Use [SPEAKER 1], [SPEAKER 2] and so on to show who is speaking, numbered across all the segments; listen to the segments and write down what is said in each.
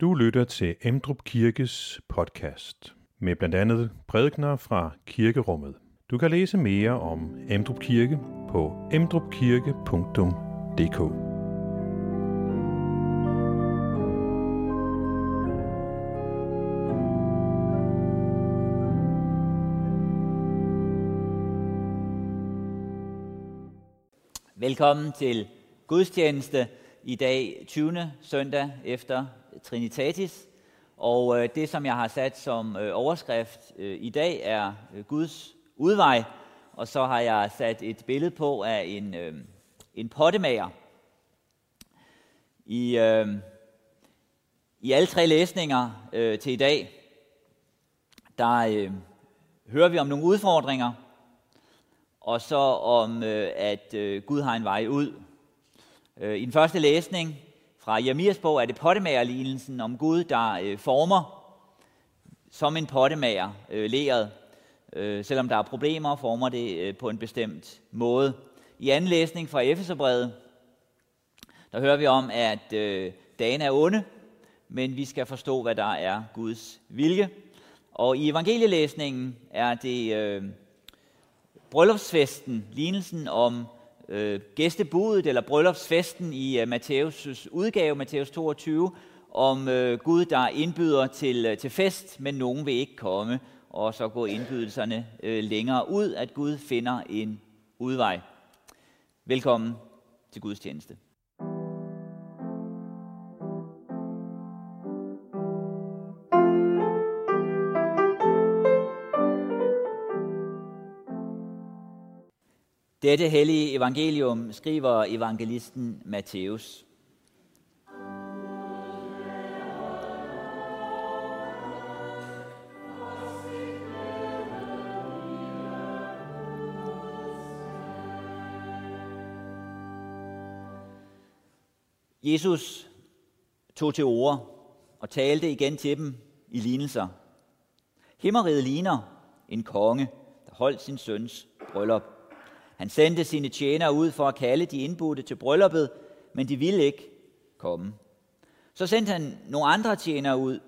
[SPEAKER 1] Du lytter til Emdrup Kirkes podcast med blandt andet prædikner fra kirkerummet. Du kan læse mere om Emdrup Kirke på emdrupkirke.dk.
[SPEAKER 2] Velkommen til gudstjeneste i dag 20. søndag efter Trinitatis. Og øh, det, som jeg har sat som øh, overskrift øh, i dag, er øh, Guds udvej. Og så har jeg sat et billede på af en, øh, en pottemager. I, øh, I alle tre læsninger til i dag, der øh, hører vi om nogle udfordringer, og så om, øh, at øh, Gud har en vej ud. Øh, I den første læsning, fra Jeremias bog er det pottemagerlignelsen om Gud, der øh, former som en pottemager øh, leret. Øh, selvom der er problemer, former det øh, på en bestemt måde. I anden læsning fra Efeserbrevet, der hører vi om, at øh, dagen er onde, men vi skal forstå, hvad der er Guds vilje. Og i evangelielæsningen er det øh, bryllupsfesten, lignelsen om øh, gæstebudet eller bryllupsfesten i øh, Matthæus' udgave, Matthæus 22, om øh, Gud, der indbyder til, øh, til fest, men nogen vil ikke komme, og så går indbydelserne øh, længere ud, at Gud finder en udvej. Velkommen til Guds Dette hellige evangelium skriver evangelisten Matthæus. Jesus tog til ord og talte igen til dem i lignelser. Himmeriget ligner en konge, der holdt sin søns bryllup. Han sendte sine tjenere ud for at kalde de indbudte til brylluppet, men de ville ikke komme. Så sendte han nogle andre tjenere ud,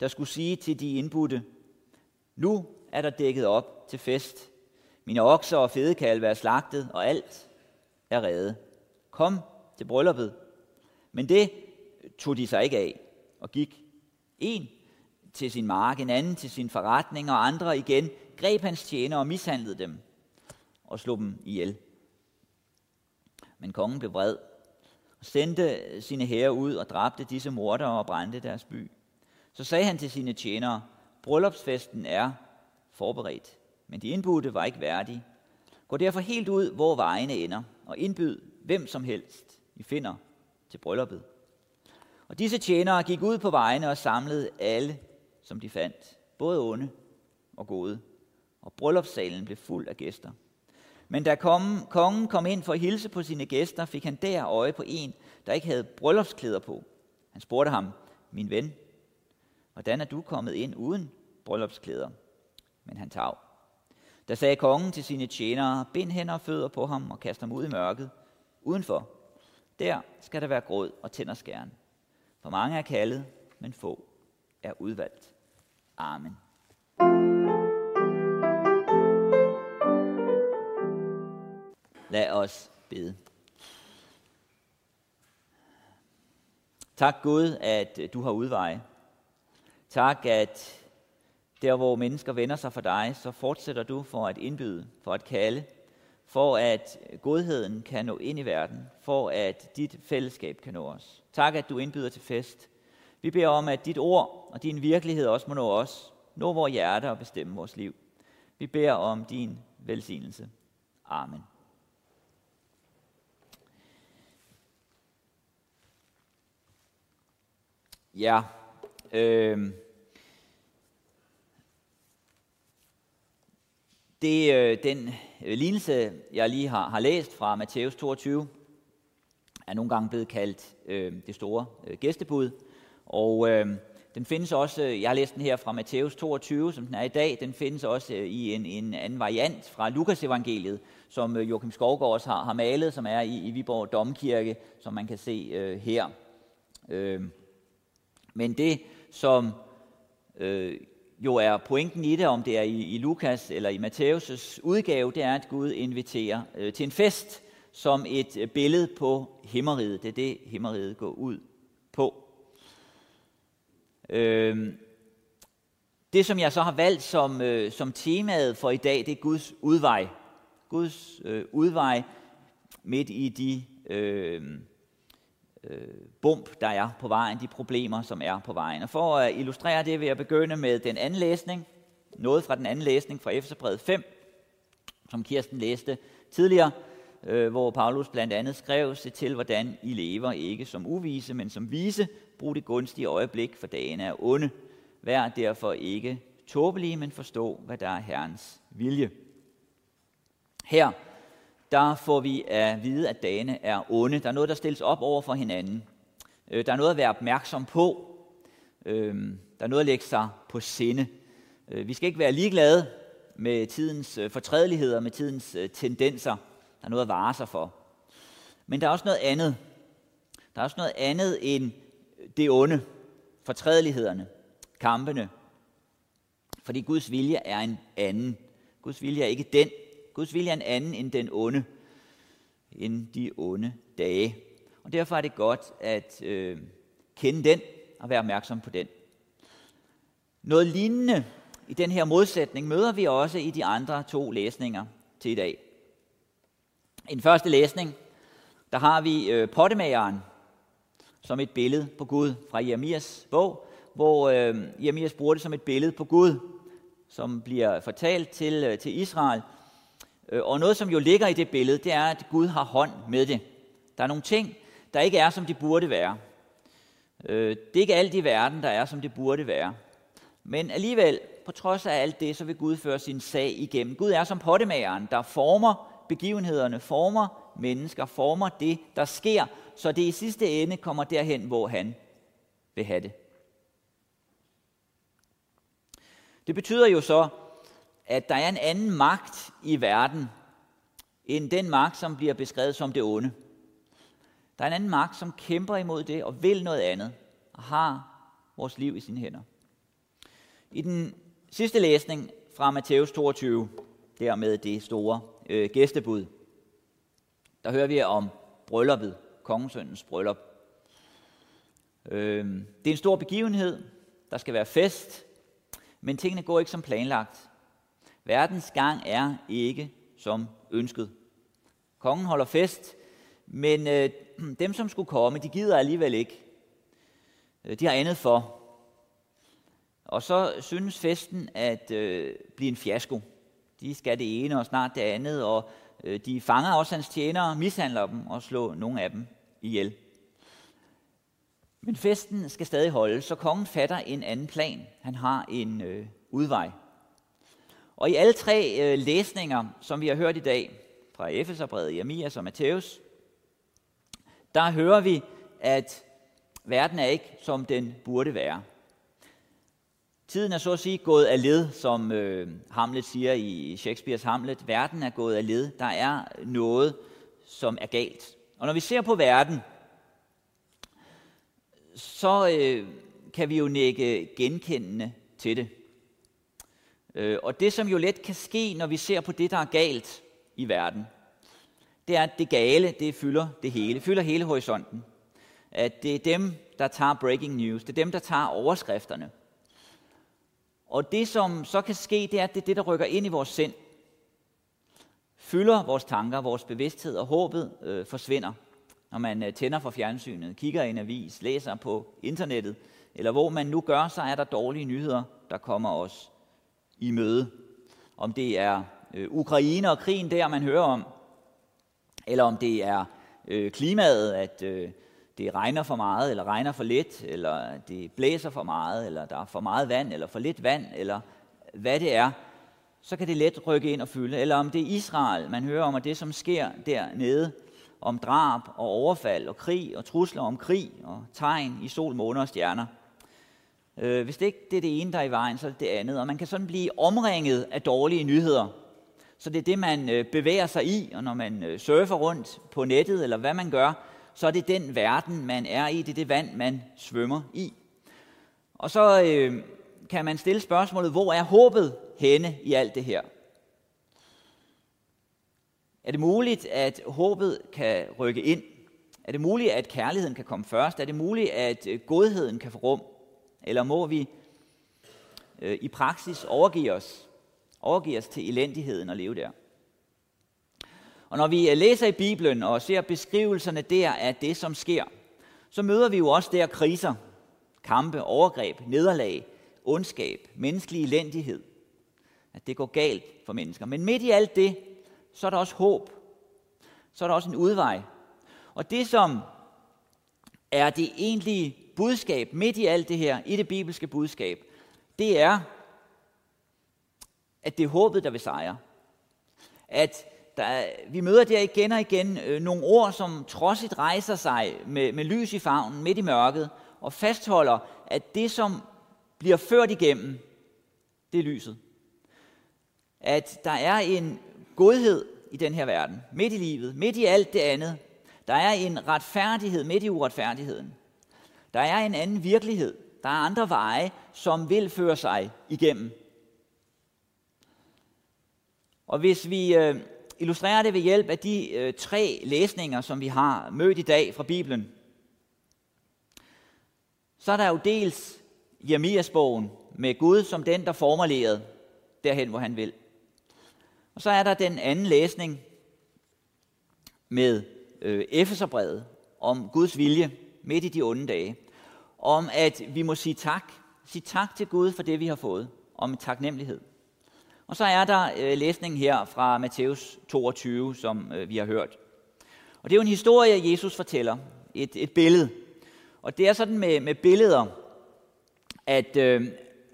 [SPEAKER 2] der skulle sige til de indbudte, nu er der dækket op til fest. Mine okser og fedekalve er slagtet, og alt er reddet. Kom til brylluppet. Men det tog de sig ikke af, og gik en til sin mark, en anden til sin forretning, og andre igen greb hans tjenere og mishandlede dem og slog dem ihjel. Men kongen blev vred og sendte sine hære ud og dræbte disse mordere og brændte deres by. Så sagde han til sine tjenere, bryllupsfesten er forberedt, men de indbudte var ikke værdige. Gå derfor helt ud, hvor vejene ender, og indbyd hvem som helst, I finder til brylluppet. Og disse tjenere gik ud på vejene og samlede alle, som de fandt, både onde og gode. Og bryllupssalen blev fuld af gæster. Men da kongen kom ind for at hilse på sine gæster, fik han der øje på en, der ikke havde bryllupsklæder på. Han spurgte ham, min ven, hvordan er du kommet ind uden bryllupsklæder? Men han tav. Der sagde kongen til sine tjenere, bind hænder og fødder på ham og kast ham ud i mørket. Udenfor, der skal der være gråd og tænderskæren. For mange er kaldet, men få er udvalgt. Amen. Lad os bede. Tak Gud, at øh, du har udveje. Tak, at der hvor mennesker vender sig for dig, så fortsætter du for at indbyde, for at kalde, for at godheden kan nå ind i verden, for at dit fællesskab kan nå os. Tak, at du indbyder til fest. Vi beder om, at dit ord og din virkelighed også må nå os, nå vores hjerte og bestemme vores liv. Vi beder om din velsignelse. Amen. Ja, øh, det øh, den øh, lignelse, jeg lige har, har læst fra Matthæus 22, er nogle gange blevet kaldt øh, det store øh, gæstebud. Og øh, den findes også, øh, jeg har læst den her fra Matthæus 22, som den er i dag, den findes også øh, i en, en anden variant fra Lukas evangeliet, som øh, Joachim Skovgaard også har, har malet, som er i, i Viborg Domkirke, som man kan se øh, her. Øh, men det, som øh, jo er pointen i det, om det er i, i Lukas eller i Matthæus' udgave, det er, at Gud inviterer øh, til en fest som et øh, billede på himmeriget. Det er det, himmeriget går ud på. Øh, det, som jeg så har valgt som, øh, som temaet for i dag, det er Guds udvej. Guds øh, udvej midt i de øh, øh, bump, der er på vejen, de problemer, som er på vejen. Og for at illustrere det, vil jeg begynde med den anden læsning. Noget fra den anden læsning fra Efterbrevet 5, som Kirsten læste tidligere, øh, hvor Paulus blandt andet skrev sig til, hvordan I lever, ikke som uvise, men som vise. Brug det gunstige øjeblik, for dagen er onde. Vær derfor ikke tåbelige, men forstå, hvad der er Herrens vilje. Her der får vi at vide, at dagene er onde. Der er noget, der stilles op over for hinanden. Øh, der er noget at være opmærksom på. Øhm, der er noget at lægge sig på sinde. Øh, vi skal ikke være ligeglade med tidens øh, fortrædeligheder, med tidens tendenser. Der er noget at vare sig for. Men der er også noget andet. Der er også noget andet end det onde, fortrædelighederne, kampene. Fordi Guds vilje er en anden. Guds vilje er ikke den, Guds vilje er en anden end den onde, end de onde dage. Og derfor er det godt at øh, kende den og være opmærksom på den. Noget lignende i den her modsætning møder vi også i de andre to læsninger til i dag. I den første læsning, der har vi øh, pottemageren som et billede på Gud fra Jeremias bog, hvor øh, Jeremias bruger det som et billede på Gud, som bliver fortalt til, øh, til Israel, Øh, og noget, som jo ligger i det billede, det er, at Gud har hånd med det. Der er nogle ting, der ikke er, som de burde være. Øh, det er ikke alt i verden, der er, som det burde være. Men alligevel, på trods af alt det, så vil Gud føre sin sag igennem. Gud er som pottemageren, der former begivenhederne, former mennesker, former det, der sker, så det i sidste ende kommer derhen, hvor han vil have det. Det betyder jo så, at der er en anden magt i verden, end den magt, som bliver beskrevet som det onde. Der er en anden magt, som kæmper imod det og vil noget andet, og har vores liv i sine hænder. I den sidste læsning fra Matthæus 22, der med det store øh, gæstebud, der hører vi om brylluppet, kongesøndens bryllup. Øh, det er en stor begivenhed, der skal være fest, men tingene går ikke som planlagt. Verdens gang er ikke som ønsket. Kongen holder fest, men øh, dem, som skulle komme, de gider alligevel ikke. Øh, de har andet for. Og så synes festen at øh, blive en fiasko. De skal det ene og snart det andet, og øh, de fanger også hans tjenere, mishandler dem og slår nogle af dem ihjel. Men festen skal stadig holde, så kongen fatter en anden plan. Han har en øh, udvej. Og i alle tre øh, læsninger, som vi har hørt i dag, fra Efeserbrevet, Jeremias og Matthæus, der hører vi, at verden er ikke, som den burde være. Tiden er så at sige gået af led, som øh, Hamlet siger i Shakespeares Hamlet. Verden er gået af led. Der er noget, som er galt. Og når vi ser på verden, så øh, kan vi jo nikke genkendende til det. Øh, og det, som jo let kan ske, når vi ser på det, der er galt i verden, det er, at det gale, det fylder det hele, fylder hele horisonten. At det er dem, der tager breaking news, det er dem, der tager overskrifterne. Og det, som så kan ske, det er, at det er det, der rykker ind i vores sind. Fylder vores tanker, vores bevidsthed, og håbet øh, forsvinder. Når man øh, tænder for fjernsynet, kigger i en avis, læser på internettet, eller hvor man nu gør, så er der dårlige nyheder, der kommer os i møde. Om det er øh, Ukraine og krigen der, man hører om, eller om det er øh, klimaet, at øh, det regner for meget, eller regner for lidt, eller det blæser for meget, eller der er for meget vand, eller for lidt vand, eller hvad det er, så kan det let rykke ind og fylde. Eller om det er Israel, man hører om, og det som sker dernede, om drab og overfald og krig og trusler om krig og tegn i sol, måne og stjerner – Øh, hvis det ikke det er det ene, der er i vejen, så er det det andet. Og man kan sådan blive omringet af dårlige nyheder. Så det er det, man øh, bevæger sig i, og når man øh, surfer rundt på nettet, eller hvad man gør, så er det den verden, man er i, det er det vand, man svømmer i. Og så øh, kan man stille spørgsmålet, hvor er håbet henne i alt det her? Er det muligt, at håbet kan rykke ind? Er det muligt, at kærligheden kan komme først? Er det muligt, at øh, godheden kan få rum? Eller må vi øh, i praksis overgive os, overgive os til elendigheden og leve der? Og når vi øh, læser i Bibelen og ser beskrivelserne der af det, som sker, så møder vi jo også der kriser, kampe, overgreb, nederlag, ondskab, menneskelig elendighed. At det går galt for mennesker. Men midt i alt det, så er der også håb. Så er der også en udvej. Og det, som er det egentlige budskab midt i alt det her, i det bibelske budskab, det er, at det er håbet, der vil sejre. At der, vi møder der igen og igen øh, nogle ord, som trodsigt rejser sig med, med lys i favnen midt i mørket, og fastholder, at det, som bliver ført igennem, det er lyset. At der er en godhed i den her verden, midt i livet, midt i alt det andet. Der er en retfærdighed midt i uretfærdigheden. Der er en anden virkelighed. Der er andre veje, som vil føre sig igennem. Og hvis vi øh, illustrerer det ved hjælp af de øh, tre læsninger, som vi har mødt i dag fra Bibelen, så er der jo dels Jeremias-bogen med Gud som den, der formulerede derhen, hvor han vil. Og så er der den anden læsning med øh, Efeserbrevet om Guds vilje midt i de onde dage. Om at vi må sige tak. Sige tak til Gud for det, vi har fået. Om taknemmelighed. Og så er der øh, læsningen her fra Matthæus 22, som øh, vi har hørt. Og det er jo en historie, Jesus fortæller. Et, et billede. Og det er sådan med, med billeder, at øh,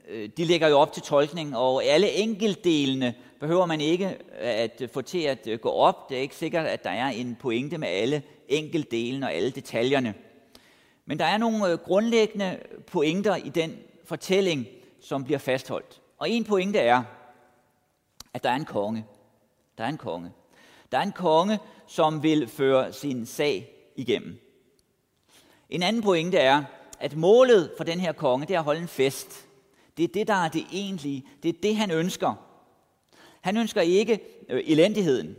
[SPEAKER 2] øh de lægger jo op til tolkning, og alle enkeltdelene behøver man ikke øh, at få til at øh, gå op. Det er ikke sikkert, at der er en pointe med alle enkeltdelene og alle detaljerne. Men der er nogle øh, grundlæggende pointer i den fortælling, som bliver fastholdt. Og en pointe er, at der er en konge. Der er en konge. Der er en konge, som vil føre sin sag igennem. En anden pointe er, at målet for den her konge, det er at holde en fest. Det er det, der er det egentlige. Det er det, han ønsker. Han ønsker ikke øh, elendigheden.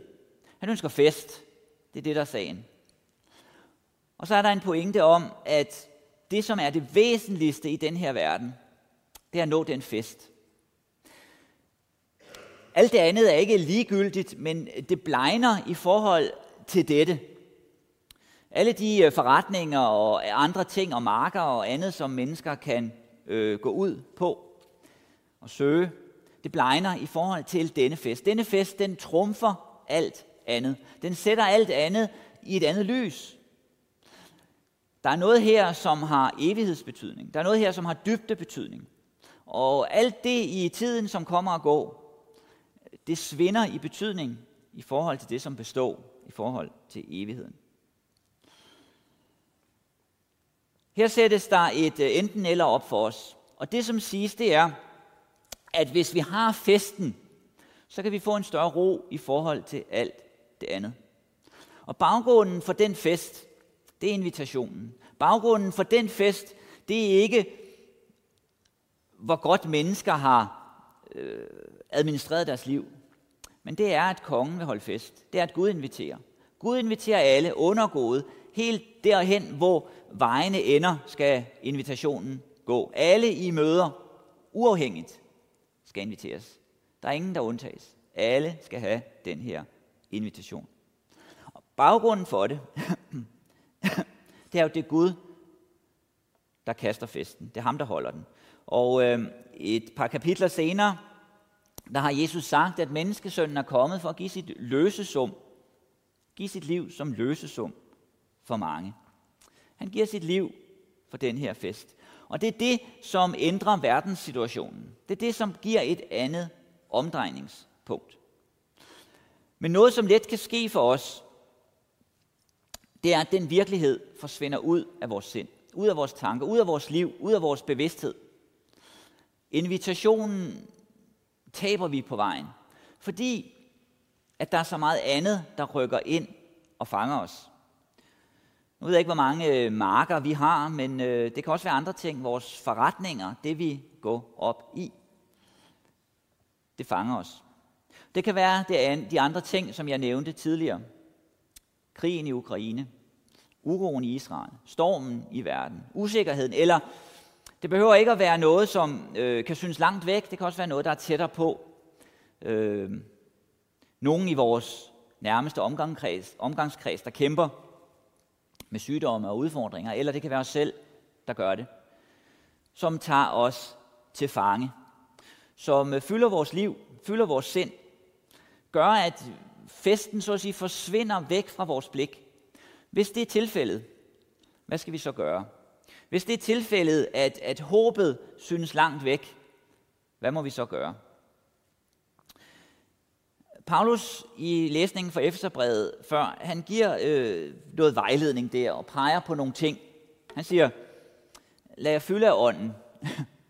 [SPEAKER 2] Han ønsker fest. Det er det, der er sagen. Og så er der en pointe om, at det, som er det væsentligste i den her verden, det er at nå den fest. Alt det andet er ikke ligegyldigt, men det blegner i forhold til dette. Alle de øh, forretninger og andre ting og marker og andet, som mennesker kan øh, gå ud på og søge, det blegner i forhold til denne fest. Denne fest, den trumfer alt andet. Den sætter alt andet i et andet lys. Der er noget her, som har evighedsbetydning. Der er noget her, som har dybde betydning. Og alt det i tiden, som kommer og går, det svinder i betydning i forhold til det, som består i forhold til evigheden. Her sættes der et øh, enten eller op for os. Og det, som siges, det er, at hvis vi har festen, så kan vi få en større ro i forhold til alt det andet. Og baggrunden for den fest, det er invitationen. Baggrunden for den fest, det er ikke, hvor godt mennesker har øh, administreret deres liv. Men det er, at kongen vil holde fest. Det er, at Gud inviterer. Gud inviterer alle undergået, helt derhen, hvor vejene ender, skal invitationen gå. Alle i møder, uafhængigt skal inviteres. Der er ingen, der undtages. Alle skal have den her invitation. Og baggrunden for det, det er jo det Gud, der kaster festen. Det er ham, der holder den. Og øh, et par kapitler senere, der har Jesus sagt, at menneskesønnen er kommet for at give sit løsesum, give sit liv som løsesum for mange. Han giver sit liv for den her fest. Og det er det, som ændrer verdenssituationen. Det er det, som giver et andet omdrejningspunkt. Men noget, som let kan ske for os, det er, at den virkelighed forsvinder ud af vores sind, ud af vores tanker, ud af vores liv, ud af vores bevidsthed. Invitationen taber vi på vejen, fordi at der er så meget andet, der rykker ind og fanger os. Nu ved jeg ikke, hvor mange øh, marker vi har, men øh, det kan også være andre ting. Vores forretninger, det vi går op i, det fanger os. Det kan være det de andre ting, som jeg nævnte tidligere. Krigen i Ukraine, uroen i Israel, stormen i verden, usikkerheden, eller det behøver ikke at være noget, som øh, kan synes langt væk. Det kan også være noget, der er tættere på. Øh, nogen i vores nærmeste omgangskreds, omgangskreds, der kæmper med sygdomme og udfordringer, eller det kan være os selv, der gør det, som tager os til fange, som øh, fylder vores liv, fylder vores sind, gør, at festen så at sige forsvinder væk fra vores blik. Hvis det er tilfældet, hvad skal vi så gøre? Hvis det er tilfældet, at, at håbet synes langt væk, hvad må vi så gøre? Paulus i læsningen fra Efeserbrevet før, han giver øh, noget vejledning der og peger på nogle ting. Han siger, lad jer fylde af ånden.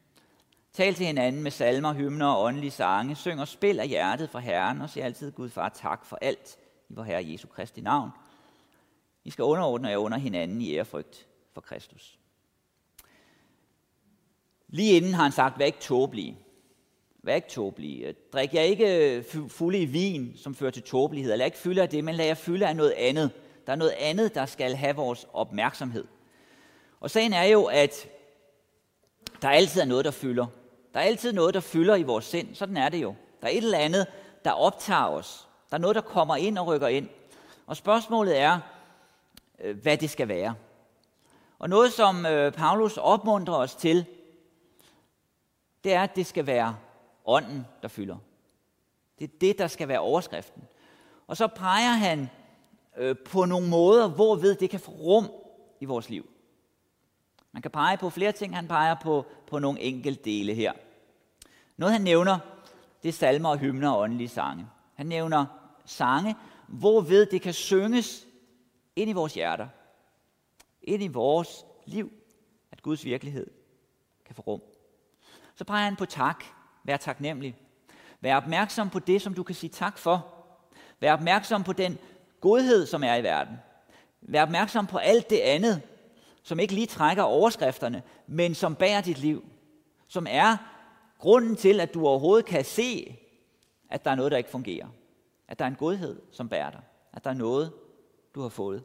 [SPEAKER 2] Tal til hinanden med salmer, hymner og åndelige sange. Syng og spil af hjertet for Herren, og sig altid Gud far tak for alt i vor Herre Jesu Kristi navn. I skal underordne jer under hinanden i ærefrygt for Kristus. Lige inden har han sagt, vær ikke tåbelige. Vær ikke tåbelige. Drik jer ikke fulde i vin, som fører til tåbelighed. Lad ikke fylde af det, men lad jer fylde af noget andet. Der er noget andet, der skal have vores opmærksomhed. Og sagen er jo, at der altid er noget, der fylder. Der er altid noget, der fylder i vores sind. Sådan er det jo. Der er et eller andet, der optager os. Der er noget, der kommer ind og rykker ind. Og spørgsmålet er, øh, hvad det skal være. Og noget, som øh, Paulus opmuntrer os til, det er, at det skal være ånden, der fylder. Det er det, der skal være overskriften. Og så peger han øh, på nogle måder, hvorved det kan få rum i vores liv. Man kan pege på flere ting, han peger på, på nogle enkelte dele her. Noget han nævner, det er salmer og hymner og åndelige sange. Han nævner sange, hvorved det kan synges ind i vores hjerter, ind i vores liv, at Guds virkelighed kan få rum. Så peger han på tak. Vær taknemmelig. Vær opmærksom på det, som du kan sige tak for. Vær opmærksom på den godhed, som er i verden. Vær opmærksom på alt det andet, som ikke lige trækker overskrifterne, men som bærer dit liv. Som er grunden til, at du overhovedet kan se, at der er noget, der ikke fungerer. At der er en godhed, som bærer dig. At der er noget, du har fået.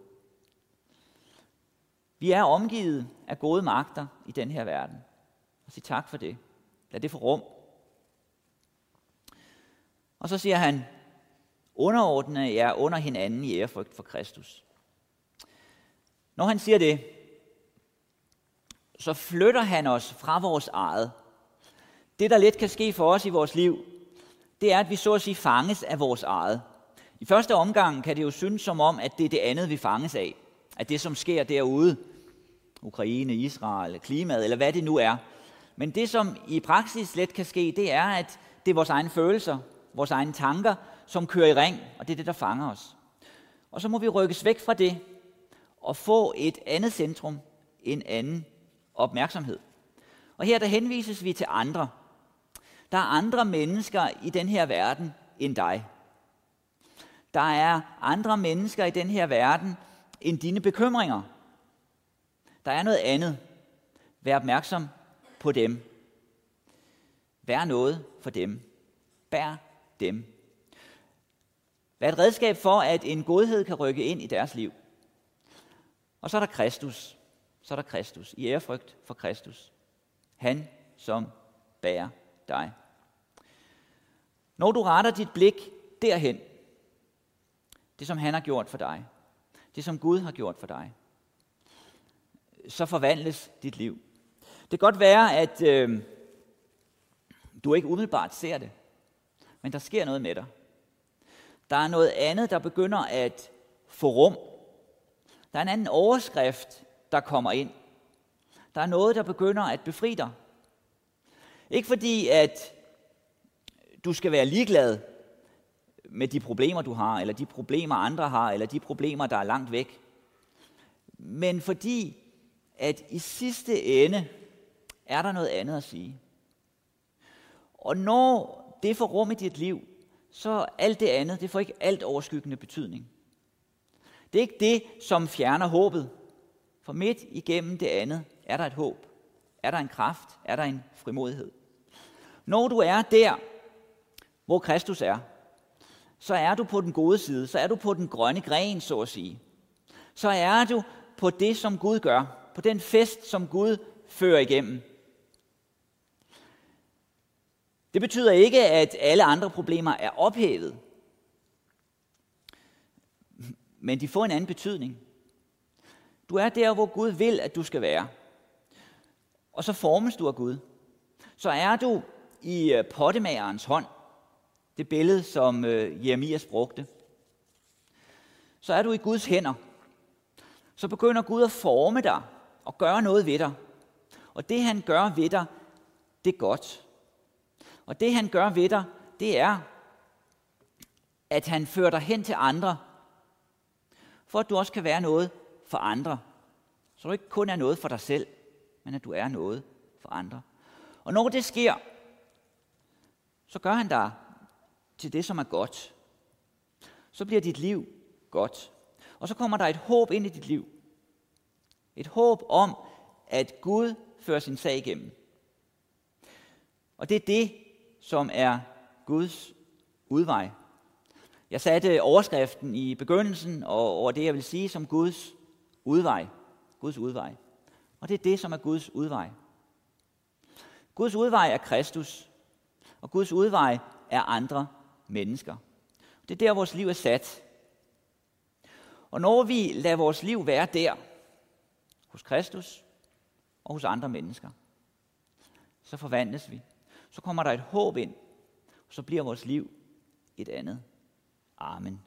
[SPEAKER 2] Vi er omgivet af gode magter i den her verden. Og sig tak for det. Lad det få rum. Og så siger han, underordne jer under hinanden i ærefrygt for Kristus. Når han siger det, så flytter han os fra vores eget. Det, der let kan ske for os i vores liv, det er, at vi så at sige fanges af vores eget. I første omgang kan det jo synes som om, at det er det andet, vi fanges af. At det, som sker derude, Ukraine, Israel, klimaet, eller hvad det nu er, men det, som i praksis let kan ske, det er, at det er vores egne følelser, vores egne tanker, som kører i ring, og det er det, der fanger os. Og så må vi rykkes væk fra det og få et andet centrum, en anden opmærksomhed. Og her der henvises vi til andre. Der er andre mennesker i den her verden end dig. Der er andre mennesker i den her verden end dine bekymringer. Der er noget andet. Vær opmærksom på dem. Vær noget for dem. Bær dem. Vær et redskab for, at en godhed kan rykke ind i deres liv. Og så er der Kristus. Så er der Kristus. I ærefrygt for Kristus. Han, som bærer dig. Når du retter dit blik derhen, det som han har gjort for dig, det som Gud har gjort for dig, så forvandles dit liv. Det kan godt være, at øh, du ikke umiddelbart ser det, men der sker noget med dig. Der er noget andet, der begynder at få rum. Der er en anden overskrift, der kommer ind. Der er noget, der begynder at befri dig. Ikke fordi, at du skal være ligeglad med de problemer, du har, eller de problemer, andre har, eller de problemer, der er langt væk. Men fordi, at i sidste ende, er der noget andet at sige. Og når det får rum i dit liv, så alt det andet, det får ikke alt overskyggende betydning. Det er ikke det, som fjerner håbet. For midt igennem det andet er der et håb. Er der en kraft? Er der en frimodighed? Når du er der, hvor Kristus er, så er du på den gode side, så er du på den grønne gren, så at sige. Så er du på det, som Gud gør, på den fest, som Gud fører igennem. Det betyder ikke, at alle andre problemer er ophævet, men de får en anden betydning. Du er der, hvor Gud vil, at du skal være. Og så formes du af Gud. Så er du i øh, pottemagerens hånd, det billede, som øh, Jeremias brugte. Så er du i Guds hænder. Så begynder Gud at forme dig og gøre noget ved dig. Og det han gør ved dig, det er godt. Og det han gør ved dig, det er, at han fører dig hen til andre, for at du også kan være noget for andre. Så du ikke kun er noget for dig selv, men at du er noget for andre. Og når det sker, så gør han dig til det, som er godt. Så bliver dit liv godt. Og så kommer der et håb ind i dit liv. Et håb om, at Gud fører sin sag igennem. Og det er det, som er Guds udvej. Jeg satte overskriften i begyndelsen over det, jeg vil sige som Guds udvej. Guds udvej. Og det er det, som er Guds udvej. Guds udvej er Kristus, og Guds udvej er andre mennesker. Det er der, vores liv er sat. Og når vi lader vores liv være der, hos Kristus og hos andre mennesker, så forvandles vi. Så kommer der et håb ind, og så bliver vores liv et andet. Amen.